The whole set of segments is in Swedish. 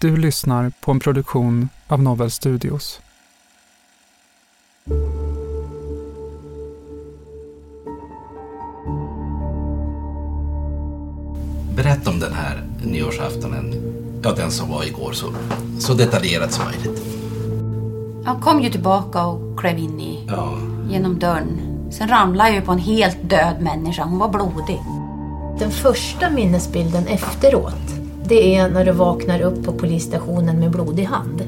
Du lyssnar på en produktion av Novel Studios. Berätta om den här nyårsaftonen. Ja, den som var igår så, så detaljerat som möjligt. Han kom ju tillbaka och klev in i, Ja, genom dörren. Sen ramlade jag ju på en helt död människa. Hon var blodig. Den första minnesbilden efteråt, det är när du vaknar upp på polisstationen med blodig hand.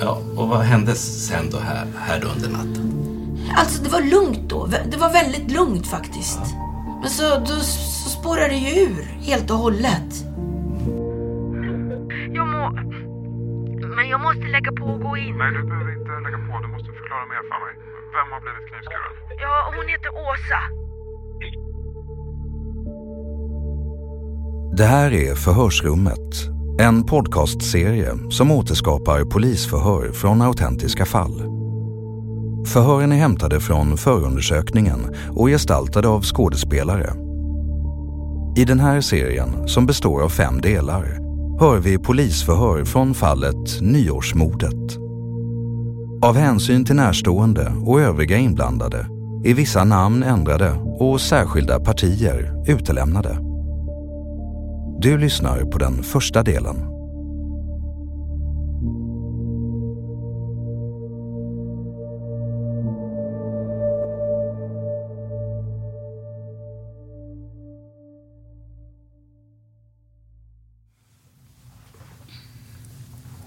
ja och vad hände sen då här, här då under natten? Alltså det var lugnt då. Det var väldigt lugnt faktiskt. Men så, då, så spårade det ju ur helt och hållet. Jag må... Men jag måste lägga på och gå in. Nej, du behöver inte lägga på. Du måste förklara mer för mig. Vem har blivit knivskuren? Ja, hon heter Åsa. Det här är Förhörsrummet, en podcastserie som återskapar polisförhör från autentiska fall. Förhören är hämtade från förundersökningen och gestaltade av skådespelare. I den här serien, som består av fem delar, hör vi polisförhör från fallet Nyårsmordet. Av hänsyn till närstående och övriga inblandade är vissa namn ändrade och särskilda partier utelämnade. Du lyssnar på den första delen.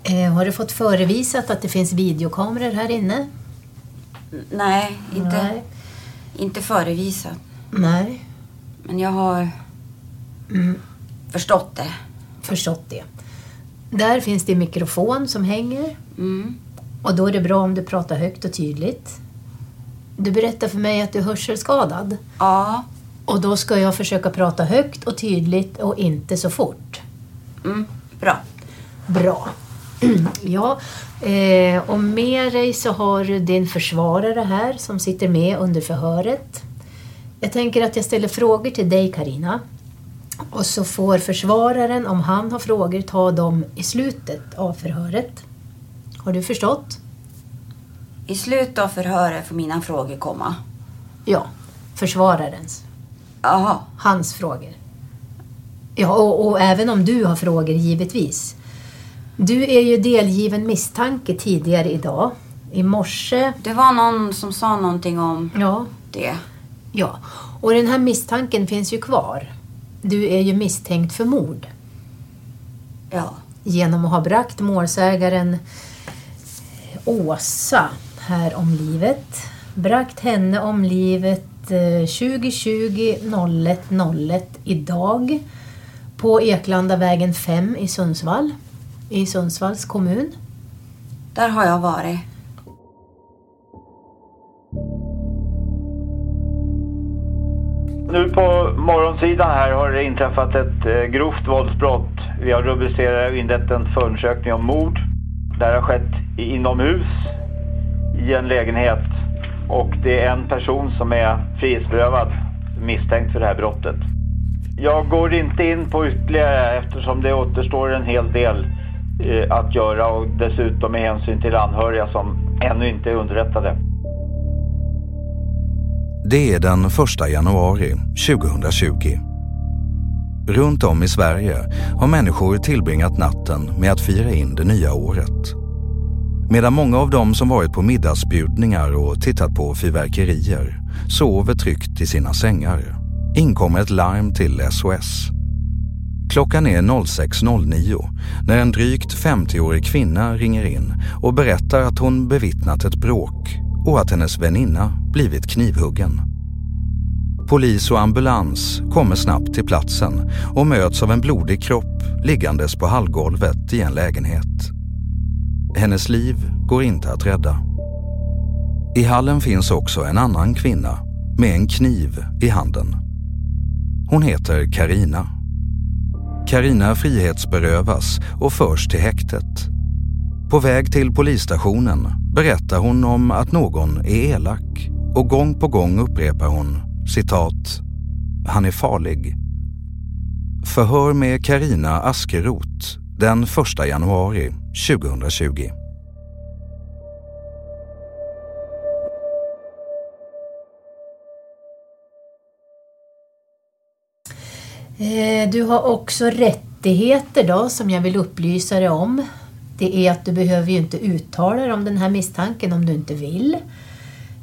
Eh, har du fått förevisat att det finns videokameror här inne? Nej, inte, Nej. inte förevisat. Nej. Men jag har förstått det. Förstått det. Där finns det en mikrofon som hänger. Mm. Och då är det bra om du pratar högt och tydligt. Du berättar för mig att du är hörselskadad. Ja. Och då ska jag försöka prata högt och tydligt och inte så fort. Mm. Bra. Bra. ja, eh, och med dig så har du din försvarare här som sitter med under förhöret. Jag tänker att jag ställer frågor till dig Karina. Och så får försvararen, om han har frågor, ta dem i slutet av förhöret. Har du förstått? I slutet av förhöret får mina frågor komma. Ja, försvararens. Jaha. Hans frågor. Ja, och, och även om du har frågor givetvis. Du är ju delgiven misstanke tidigare idag. I morse... Det var någon som sa någonting om Ja. det. Ja, och den här misstanken finns ju kvar. Du är ju misstänkt för mord. Ja. Genom att ha bragt målsägaren Åsa här om livet. bragt henne om livet eh, 2020 01 01 idag på Eklandavägen 5 i Sundsvall, i Sundsvalls kommun. Där har jag varit. Nu på morgonsidan här har det inträffat ett eh, grovt våldsbrott. Vi har rubricerat och inlett en förundersökning om mord. Det här har skett inomhus i en lägenhet och det är en person som är frihetsberövad misstänkt för det här brottet. Jag går inte in på ytterligare eftersom det återstår en hel del eh, att göra och dessutom med hänsyn till anhöriga som ännu inte är underrättade. Det är den 1 januari 2020. Runt om i Sverige har människor tillbringat natten med att fira in det nya året. Medan många av dem som varit på middagsbjudningar och tittat på fyrverkerier sover tryggt i sina sängar inkommer ett larm till SOS. Klockan är 06.09 när en drygt 50-årig kvinna ringer in och berättar att hon bevittnat ett bråk och att hennes väninna blivit knivhuggen. Polis och ambulans kommer snabbt till platsen och möts av en blodig kropp liggandes på hallgolvet i en lägenhet. Hennes liv går inte att rädda. I hallen finns också en annan kvinna med en kniv i handen. Hon heter Karina. Karina frihetsberövas och förs till häktet. På väg till polisstationen berättar hon om att någon är elak och gång på gång upprepar hon citat “Han är farlig”. Förhör med Karina Askeroth den 1 januari 2020. Eh, du har också rättigheter då som jag vill upplysa dig om. Det är att du behöver ju inte uttala dig om den här misstanken om du inte vill.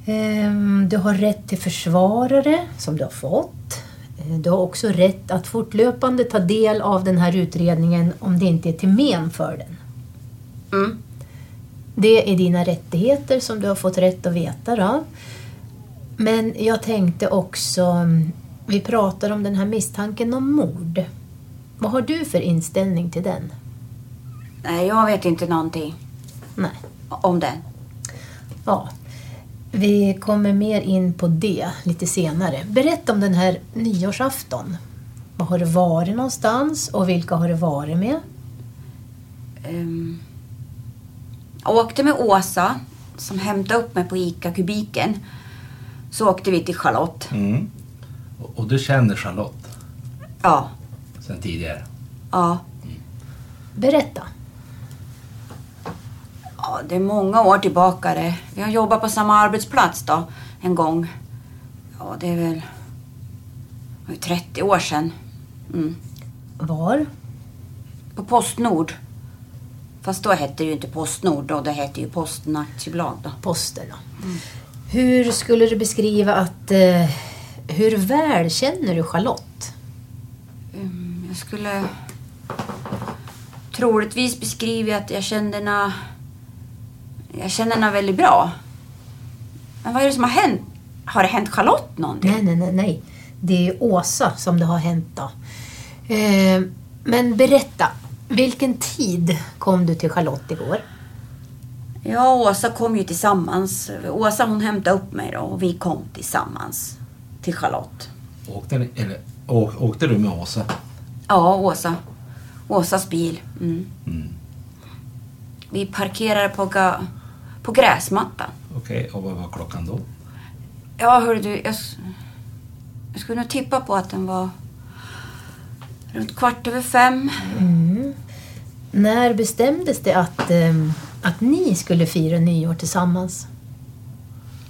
Ehm, Du har rätt till försvarare som du har fått. Eh, Du har också rätt att fortlöpande ta del av den här utredningen om det inte är till men för den. Mm. Det är dina rättigheter som du har fått rätt att veta. Då. Men jag tänkte också, vi pratar om den här misstanken om mord. Vad har du för inställning till den? Nej, jag vet inte någonting Nej. om den. Ja, vi kommer mer in på det lite senare. Berätta om den här nyårsafton. Var har du varit någonstans och vilka har du varit med? Um, jag åkte med Åsa som hämtade upp mig på ICA-kubiken. Så åkte vi till Charlotte. Mm. Och, och du känner Charlotte Ja, sen tidigare? ja. Berätta. Ja, det är många år tillbaka det. Vi har jobbat på samma arbetsplats då, en gång. Ja, det är väl det ju 30 år sedan. Mm. Var? På Postnord. Fast då hette det ju inte Postnord då, det hette ju Posten aktiebolag då. Posten då. Hur skulle du beskriva att... Eh, hur väl känner du Charlotte? Mm, Jag skulle troligtvis beskriva att jag kände henne... Jag känner henne väldigt bra. Men vad är det som har hänt? Har det hänt Charlotte någonting? Nej, nej, nej, nej. Det är Åsa som det har hänt då. Eh, men berätta, vilken tid kom du till Charlotte igår? Ja, Åsa kom ju tillsammans. Åsa hon hämtade upp mig då och vi kom tillsammans till Charlotte. Åkte, ni, eller, å, åkte du med Åsa? Ja, Åsa. Åsas bil. Mm. Mm. Vi parkerade på, ga, på gräsmattan. Okej, och vad var klockan då? Ja, hörru du. Jag, jag skulle nog tippa på att den var runt kvart över fem. Mm. När bestämdes det att, eh, att ni skulle fira nyår tillsammans?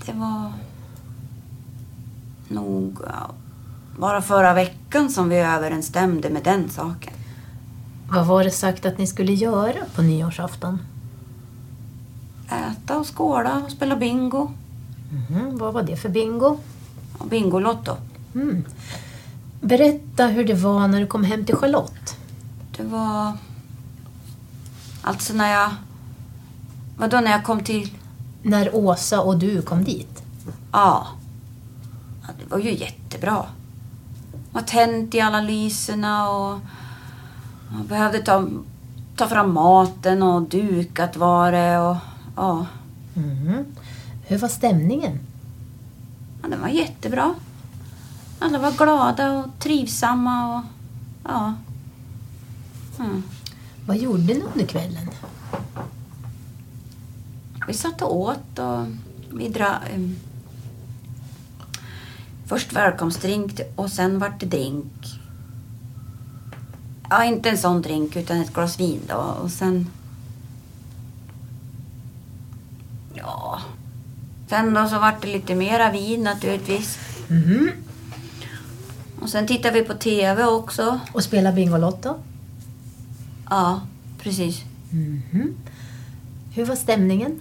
Det var nog bara förra veckan som vi överensstämde med den saken. Vad var det sagt att ni skulle göra på nyårsafton? Äta och skåla och spela bingo. Mhm, vad var det för bingo? Bingolotto. Mm. Berätta hur det var när du kom hem till Charlotte. Det var... Alltså när jag... Vadå när jag kom till... När Åsa och du kom dit. Ja. ja. Det var ju jättebra. Var tänt i alla lyserna och man behövde ta, ta fram maten och dukat var det och ja. Mhm. Hur var stämningen? ja den var jättebra. Alla var glada och trivsamma och ja. Mm. Vad gjorde ni under kvällen? Vi satt och åt och vi dra... Um, först välkomstdrink och sen vart det drink. Ja, inte en sån drink utan ett glas vin då och sen... Ja... Sen då så vart det lite mera vin naturligtvis. Mhm. Och sen tittade vi på TV också. Och spela Bingolotto? Ja, precis. Mhm. Hur var stämningen?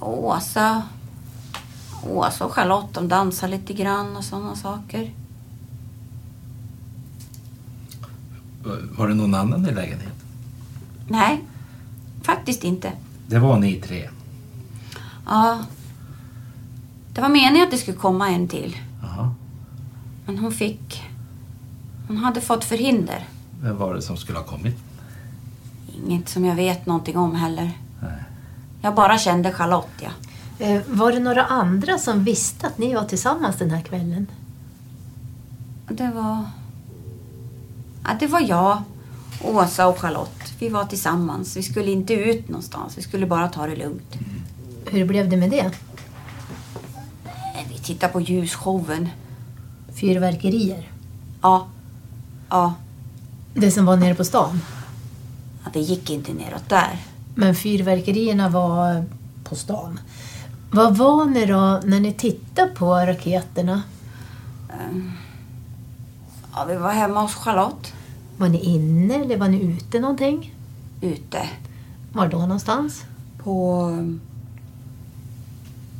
Åsa... Åsa och Charlotte de dansade lite grann och sådana saker. Var det någon annan i lägenheten? Nej, faktiskt inte. Det var ni tre. Ja. Det var meningen att det skulle komma en till. Jaha. Men hon fick... Hon hade fått förhinder. Vem var det som skulle ha kommit? Inget som jag vet någonting om heller. Jag bara kände Charlotte, ja. Eh, var det några andra som visste att ni var tillsammans den här kvällen? Det var... Ja, det var jag, Åsa och Charlotte. Vi var tillsammans. Vi skulle inte ut någonstans. Vi skulle bara ta det lugnt. Hur blev det med det? Vi tittade på ljusshowen. Fyrverkerier? Ja. Ja. Det som var nere på stan? ja. Det gick inte neråt där. Men fyrverkerierna var på stan. Vad var ni då när ni tittade på raketerna? Ehm, Ja, vi var hemma hos Charlotte. Var ni inne eller var ni ute någonting? Ute. Var då någonstans? På...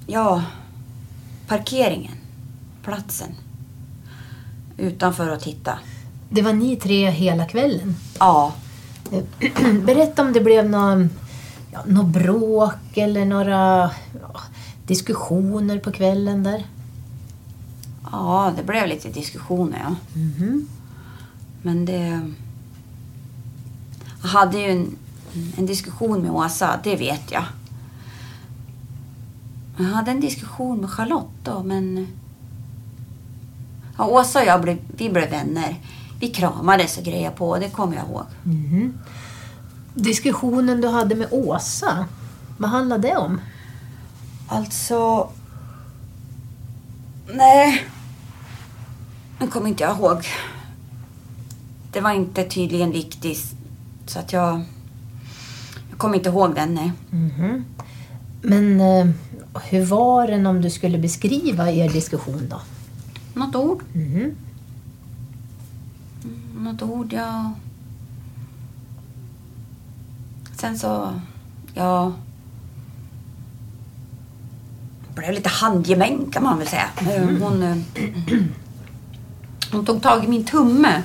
Ja, parkeringen. Platsen. Utanför och titta. Det var ni tre hela kvällen? Ja. Berätta om det blev någon, ja, något bråk eller några ja, diskussioner på kvällen där. Ja, det blev lite diskussioner, ja. Mhm. Men det... Jag hade ju en, en diskussion med Åsa, det vet jag. Jag hade en diskussion med Charlotte då, men... Ja, Åsa och jag blev, vi blev vänner. Vi kramades och grejade på, det kommer jag ihåg. Mhm. Diskussionen du hade med Åsa, vad handlade det om? Alltså... Nej. Nu kommer inte jag ihåg. Det var inte tydligen viktigt. Så att jag... Jag kommer inte ihåg den, nej. Mhm. Men eh, hur var den om du skulle beskriva er diskussion då? Något ord. Mhm. Något ord, ja. Sen så... Ja... Det blev lite handgemäng kan man väl säga. Mm. Hon, eh, hon tog tag i min tumme.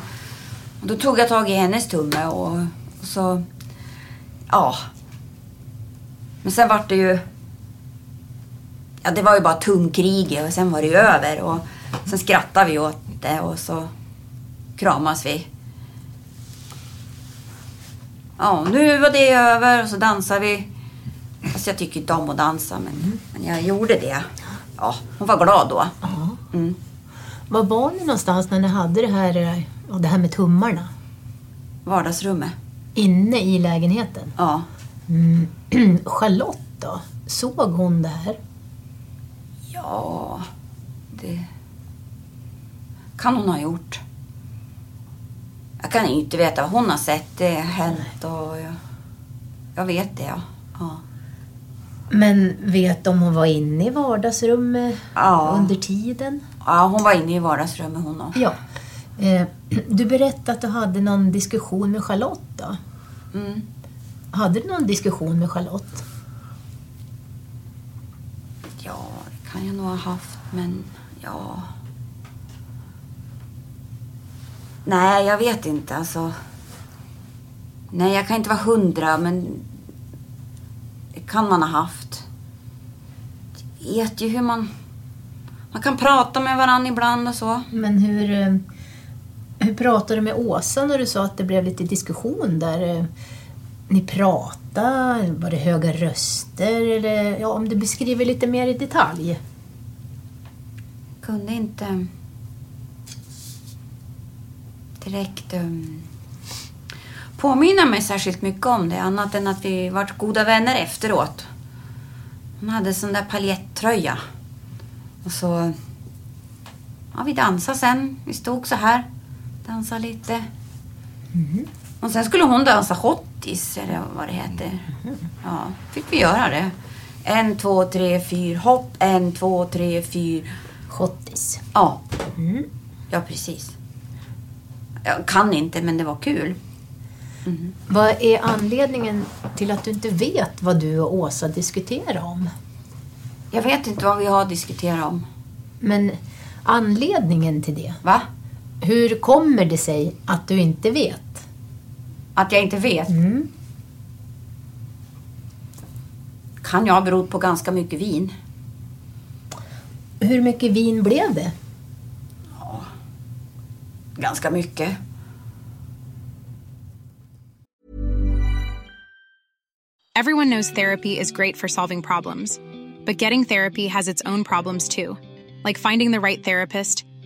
Och då tog jag tag i hennes tumme och, och så... Ja. Men sen vart det ju... Ja, det var ju bara tumkrig och sen var det ju över. Och sen skrattade vi åt det och så kramas vi. Ja, nu var det över och så dansade vi. Fast jag tycker inte om att dansa, men, men jag gjorde det. Ja, hon var glad då. Mm. Var var ni någonstans när ni hade det här, ja, det här med tummarna? Vardagsrummet. Inne i lägenheten? Ja. Mm. Charlotte då? Såg hon det här? Ja, det kan hon ha gjort. Jag kan inte veta vad hon har sett. Det har hänt och jag, jag vet det, ja. ja. Men vet om hon var inne i vardagsrummet Ja. under tiden? Ja, hon var inne i vardagsrummet hon också. Ja. Eh, du berättade att du hade någon diskussion med Charlotte då? Mm. Hade du någon diskussion med Charlotte? Ja, det kan jag nog ha haft, men ja... Nej, jag vet inte. Alltså... Nej, jag kan inte vara hundra, men det kan man ha haft. vet ju hur man... Man kan prata med varandra ibland och så. Men hur, eh, hur pratade du med Åsa när du sa att det blev lite diskussion där? Ni pratade, var det höga röster? Eller ja, om du beskriver lite mer i detalj. Kunde inte direkt um, påminna mig särskilt mycket om det. Annat än att vi vart goda vänner efteråt. Hon hade sån där paljettröja. Och så... Ja, vi dansade sen. Vi stod så här. Dansade lite. Och sen skulle hon dansa hottis, eller vad det heter. Ja, fick vi göra det. En, två, tre, fyra, hopp. En, två, tre, fyra. Hottis. Ja. Ja, precis. Jag kan inte, men det var kul. Vad är anledningen till att du inte vet vad du och Åsa diskuterar om? Jag vet inte vad vi har diskuterat om. Men anledningen till det? Va? Hur kommer det sig att du inte vet? Att jag inte vet? Mm. Kan jag ha berott på ganska mycket vin. Hur mycket vin blev det? Ganska mycket. Everyone knows therapy is great for solving problems, but getting therapy has its own problems too, like finding the right therapist,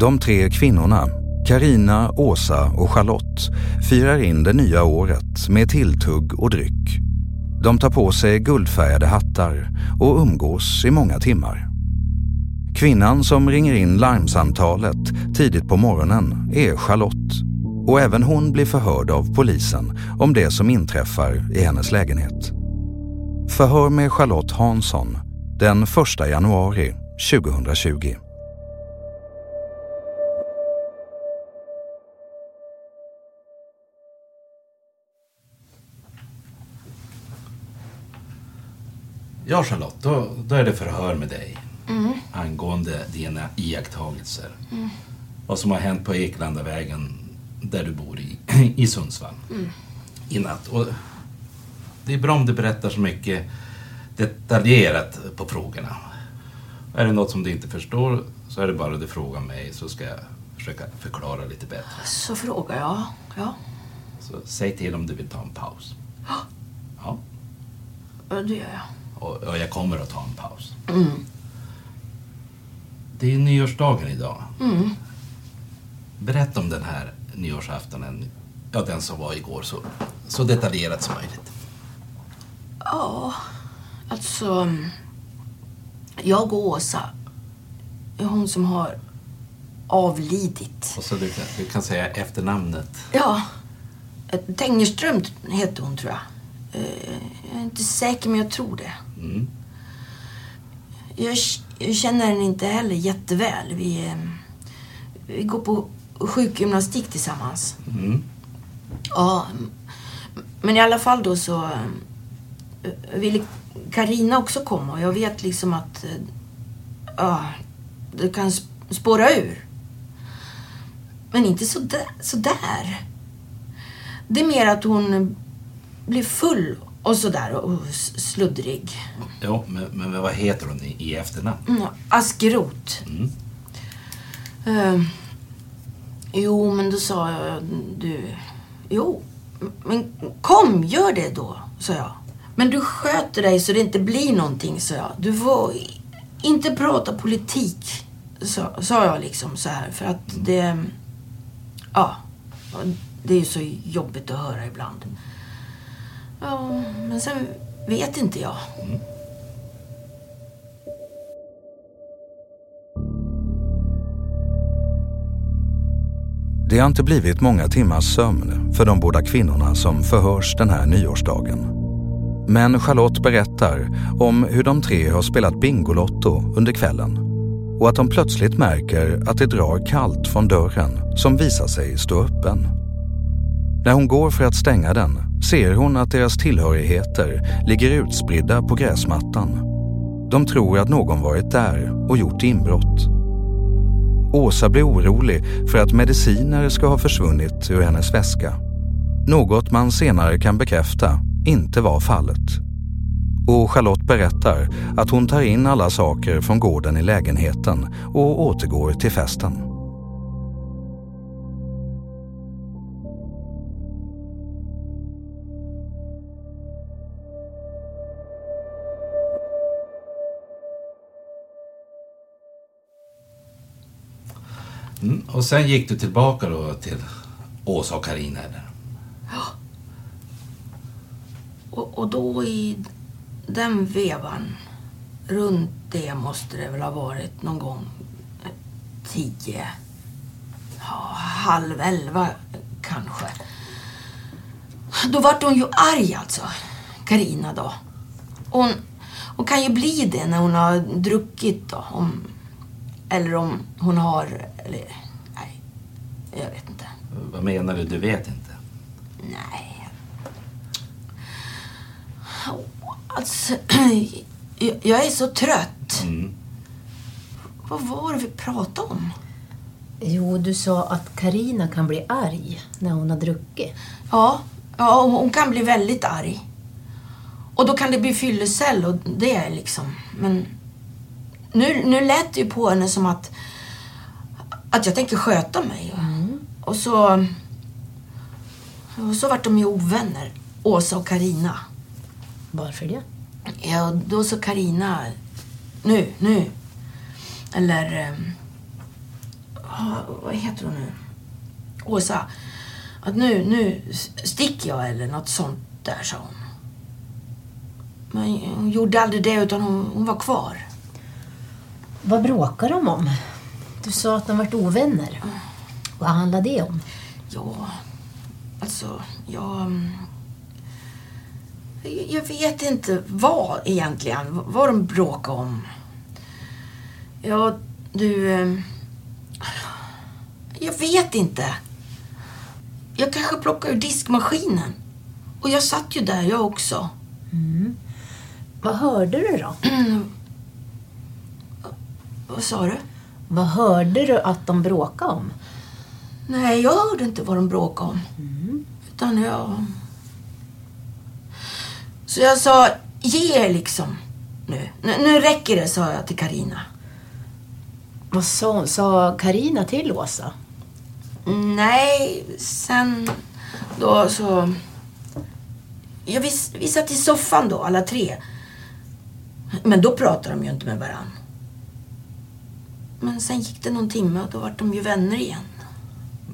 De tre kvinnorna, Karina, Åsa och Charlotte, firar in det nya året med tilltugg och dryck. De tar på sig guldfärgade hattar och umgås i många timmar. Kvinnan som ringer in larmsamtalet tidigt på morgonen är Charlotte och även hon blir förhörd av polisen om det som inträffar i hennes lägenhet. Förhör med Charlotte Hansson den 1 januari 2020. Ja, Charlotte, då, då är det förhör med dig Mm. angående dina iakttagelser. Mm. Vad som har hänt på Eklandavägen där du bor i, i Sundsvall Mm. i natt. Och det är bra om du berättar så mycket detaljerat på frågorna. Är det något som du inte förstår så är det bara att du frågar mig så ska jag försöka förklara lite bättre. Så frågar jag. Ja. Så säg till om du vill ta en paus. Ja. Ja, det gör jag. Och, och jag kommer att ta en paus. Mm. Det är nyårsdagen idag. Mm. Berätta om den här nyårsaftonen, ja den som var igår, så, så detaljerat som möjligt. Ja, alltså... Jag och Åsa, hon som har avlidit. Och så du kan, du kan säga efternamnet. Ja, Tengerström heter hon tror jag. Eh, Jag är inte säker men jag tror det. Mm. Jag, jag känner henne inte heller jätteväl. Vi, eh, vi går på sjukgymnastik tillsammans. Mm. Ja, men i alla fall då så eh, ville Karina också komma och jag vet liksom att eh, ja, det kan sp- spåra ur. Men inte så där, så där. Det är mer att hon blir full och sådär och sluddrig. Jo, men, men vad heter hon i, i efternamn? Mm, Askeroth. Mm. Eh, jo, men då sa jag, du... Jo, men kom, gör det då, sa jag. Men du sköter dig så det inte blir någonting, sa jag. Du får inte prata politik, sa, sa jag liksom så här. För att det... Ja, det är ju så jobbigt att höra ibland. Ja, men sen vet inte jag. Det har inte blivit många timmars sömn för de båda kvinnorna som förhörs den här nyårsdagen. Men Charlotte berättar om hur de tre har spelat Bingolotto under kvällen och att de plötsligt märker att det drar kallt från dörren som visar sig stå öppen. När hon går för att stänga den ser hon att deras tillhörigheter ligger utspridda på gräsmattan. De tror att någon varit där och gjort inbrott. Åsa blir orolig för att mediciner ska ha försvunnit ur hennes väska. Något man senare kan bekräfta inte var fallet. Och Charlotte berättar att hon tar in alla saker från gården i lägenheten och återgår till festen. Mm. Och sen gick du tillbaka då till Åsa och Karina eller? Och, och då i den vevan, runt det måste det väl ha varit någon gång eh, tio, ja, halv elva kanske. Då vart hon ju arg alltså, Karina då. Hon, hon kan ju bli det när hon har druckit då. Om, eller om hon har, eller nej, jag vet inte. Vad menar du? Du vet inte? Nej. Alltså, jag är så trött. Mm. Vad var det vi pratade om? Jo, du sa att Karina kan bli arg när hon har druckit. Ja, ja hon kan bli väldigt arg. Och då kan det bli fyllecell och det är liksom... Men nu, nu lät det ju på henne som att, att jag tänker sköta mig. Och så... Och så vart de ju ovänner, Åsa och Karina. Varför det? Ja, då sa Karina nu, nu. Eller... ja, vad heter hon nu? Åsa. Att nu, nu sticker jag eller något sånt där, sa hon. Men hon gjorde aldrig det utan hon, hon var kvar. Vad bråkar de om? Du sa att de varit ovänner. Vad handlar det om? Ja, alltså, jag... mm, jag- Jag vet inte vad egentligen, vad de bråkar om. Ja, du... eh, Jag vet inte. Jag kanske plockade ur diskmaskinen. Och jag satt ju där jag också. Mm. Vad hörde du då? Vad sa du? Vad hörde du att de bråkade om? Nej, jag hörde inte vad de bråkade om. Utan jag... Så jag sa, ge er liksom nu. nu. Nu räcker det, sa jag till Karina. Vad sa, sa Karina till Åsa? Nej, sen då så... Ja, vi, vi satt i soffan då, alla tre. Men då pratade de ju inte med varann. Men sen gick det någon timme och då var de ju vänner igen.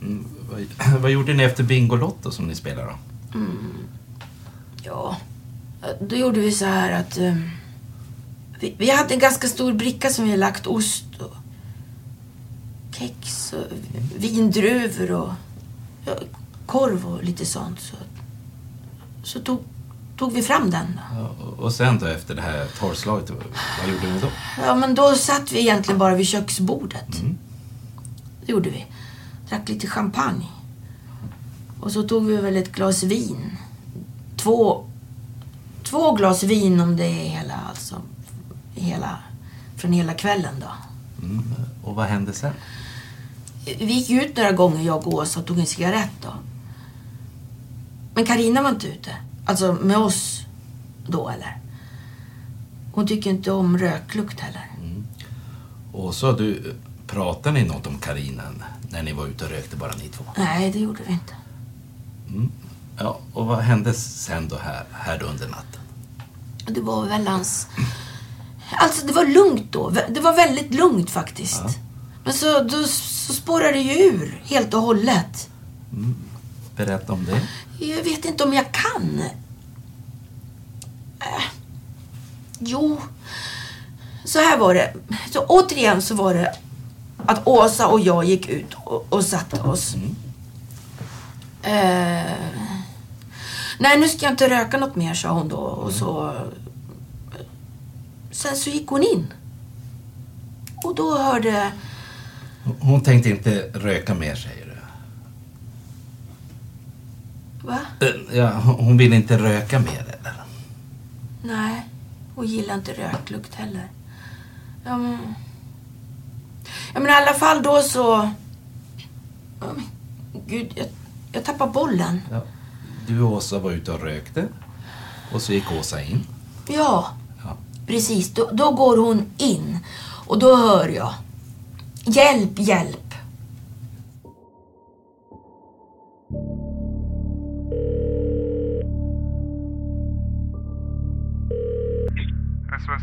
Mm, vad, vad gjorde ni efter Bingolotto som ni spelade då? Mm. Ja, då gjorde vi så här att... eh, vi, vi hade en ganska stor bricka som vi lagt ost och kex och vindruvor och ja, korv och lite sånt. Så, så tog, tog vi fram den. Och- sen då efter det här torrslaget, vad gjorde ni då? Ja, men då satt vi egentligen bara vid köksbordet. Det gjorde vi. Drack lite champagne. Och så tog vi väl ett glas vin. Två, två glas vin om det är hela, alltså, hela, från hela kvällen då. Mm. Och vad hände sen? Vi gick ut några gånger, jag och Åsa, och tog en cigarett då. Men Karina var inte ute. Alltså med oss då, eller? Hon tycker inte om röklukt heller. Och så du, pratade ni något om Carina när ni var ute och rökte bara ni två? Nej, det gjorde vi inte. Mm. Ja, och vad hände sen då här, här under natten? Det var väl hans... Alltså det var lugnt då. Det var väldigt lugnt faktiskt. Men så, då, så spårade det ju ur helt och hållet. Berätta om det. Jag vet inte om jag kan. Äh. Jo. Så här var det. Så återigen så var det att Åsa och jag gick ut och, och satte oss. Eh, nej, nu ska jag inte röka något mer, sa hon då. Och så... Sen så gick hon in. Och då hörde... Hon tänkte inte röka mer, säger du? Va? Eh, Ja, hon ville inte röka mer, eller? Nej, hon gillar inte röklukt heller. Ja, men... Ja, men i alla fall då så... Ja, men Gud, jag, jag tappar bollen. Ja. Du och Åsa var ute och rökte. Och så gick Åsa in. Ja, Ja. precis. Då, då går hon in. Och då hör jag. Hjälp, hjälp.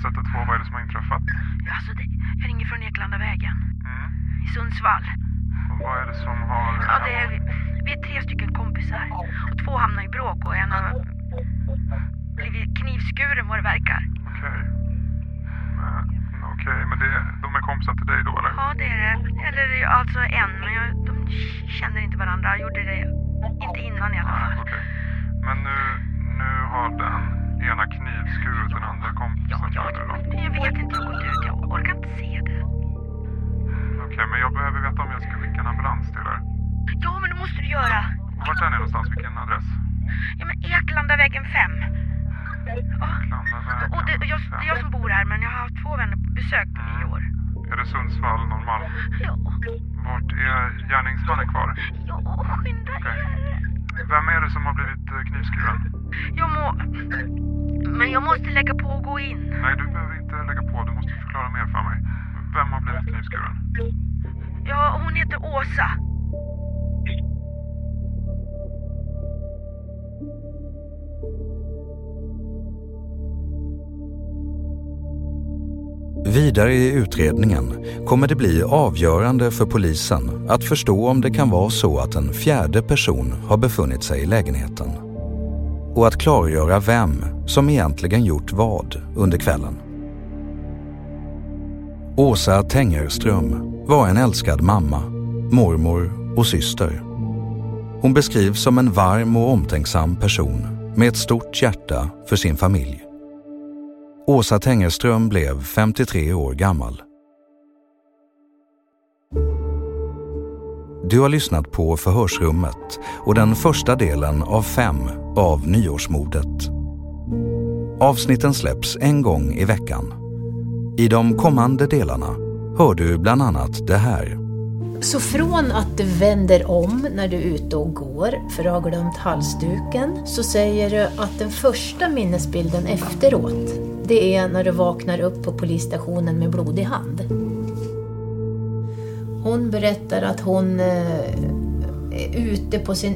SOS 112, vad är det som har inträffat? Alltså, det, jag ringer från Eklandavägen. I Sundsvall. Och vad är det som har... Ja, det är, vi är tre stycken kompisar. Och två hamnar i bråk och en har blivit knivskuren vad det verkar. Okej. Men, Okej, men det, de är kompisar till dig då eller? Ja, det är det. Eller alltså en, men jag, de känner inte varandra. Gjorde det inte innan i alla fall. Okej, men jag behöver Vidare i utredningen kommer det bli avgörande för polisen att förstå om det kan vara så att en fjärde person har befunnit sig i lägenheten. Och att klargöra vem som egentligen gjort vad under kvällen. Åsa Tengerström var en älskad mamma, mormor och syster. Hon beskrivs som en varm och omtänksam person med ett stort hjärta för sin familj. Åsa Tengerström blev 53 år gammal. Du har lyssnat på Förhörsrummet och den första delen av fem av Nyårsmordet. Avsnitten släpps en gång i veckan. I de kommande delarna hör du bland annat det här. Så från att du vänder om när du är ute och går för att har glömt halsduken så säger du att den första minnesbilden efteråt det är när du vaknar upp på polisstationen med blodig hand. Hon berättar att hon eh, är ute på sin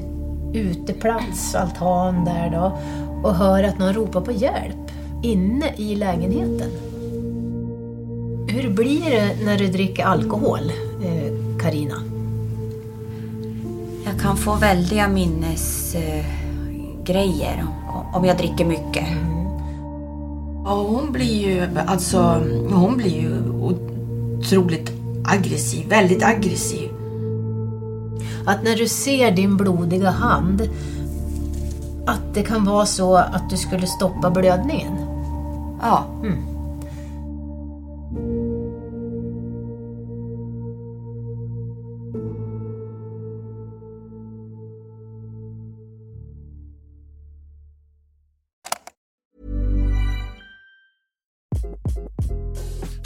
uteplats, altan där då, och hör att någon ropar på hjälp inne i lägenheten. Hur blir det när du dricker alkohol, Karina? Eh, jag kan få väldiga minnesgrejer om jag dricker mycket. Ja, hon blir ju, alltså, hon blir ju otroligt aggressiv, väldigt aggressiv. Att när du ser din blodiga hand, att det kan vara så att du skulle stoppa blödningen? Ja. Mm.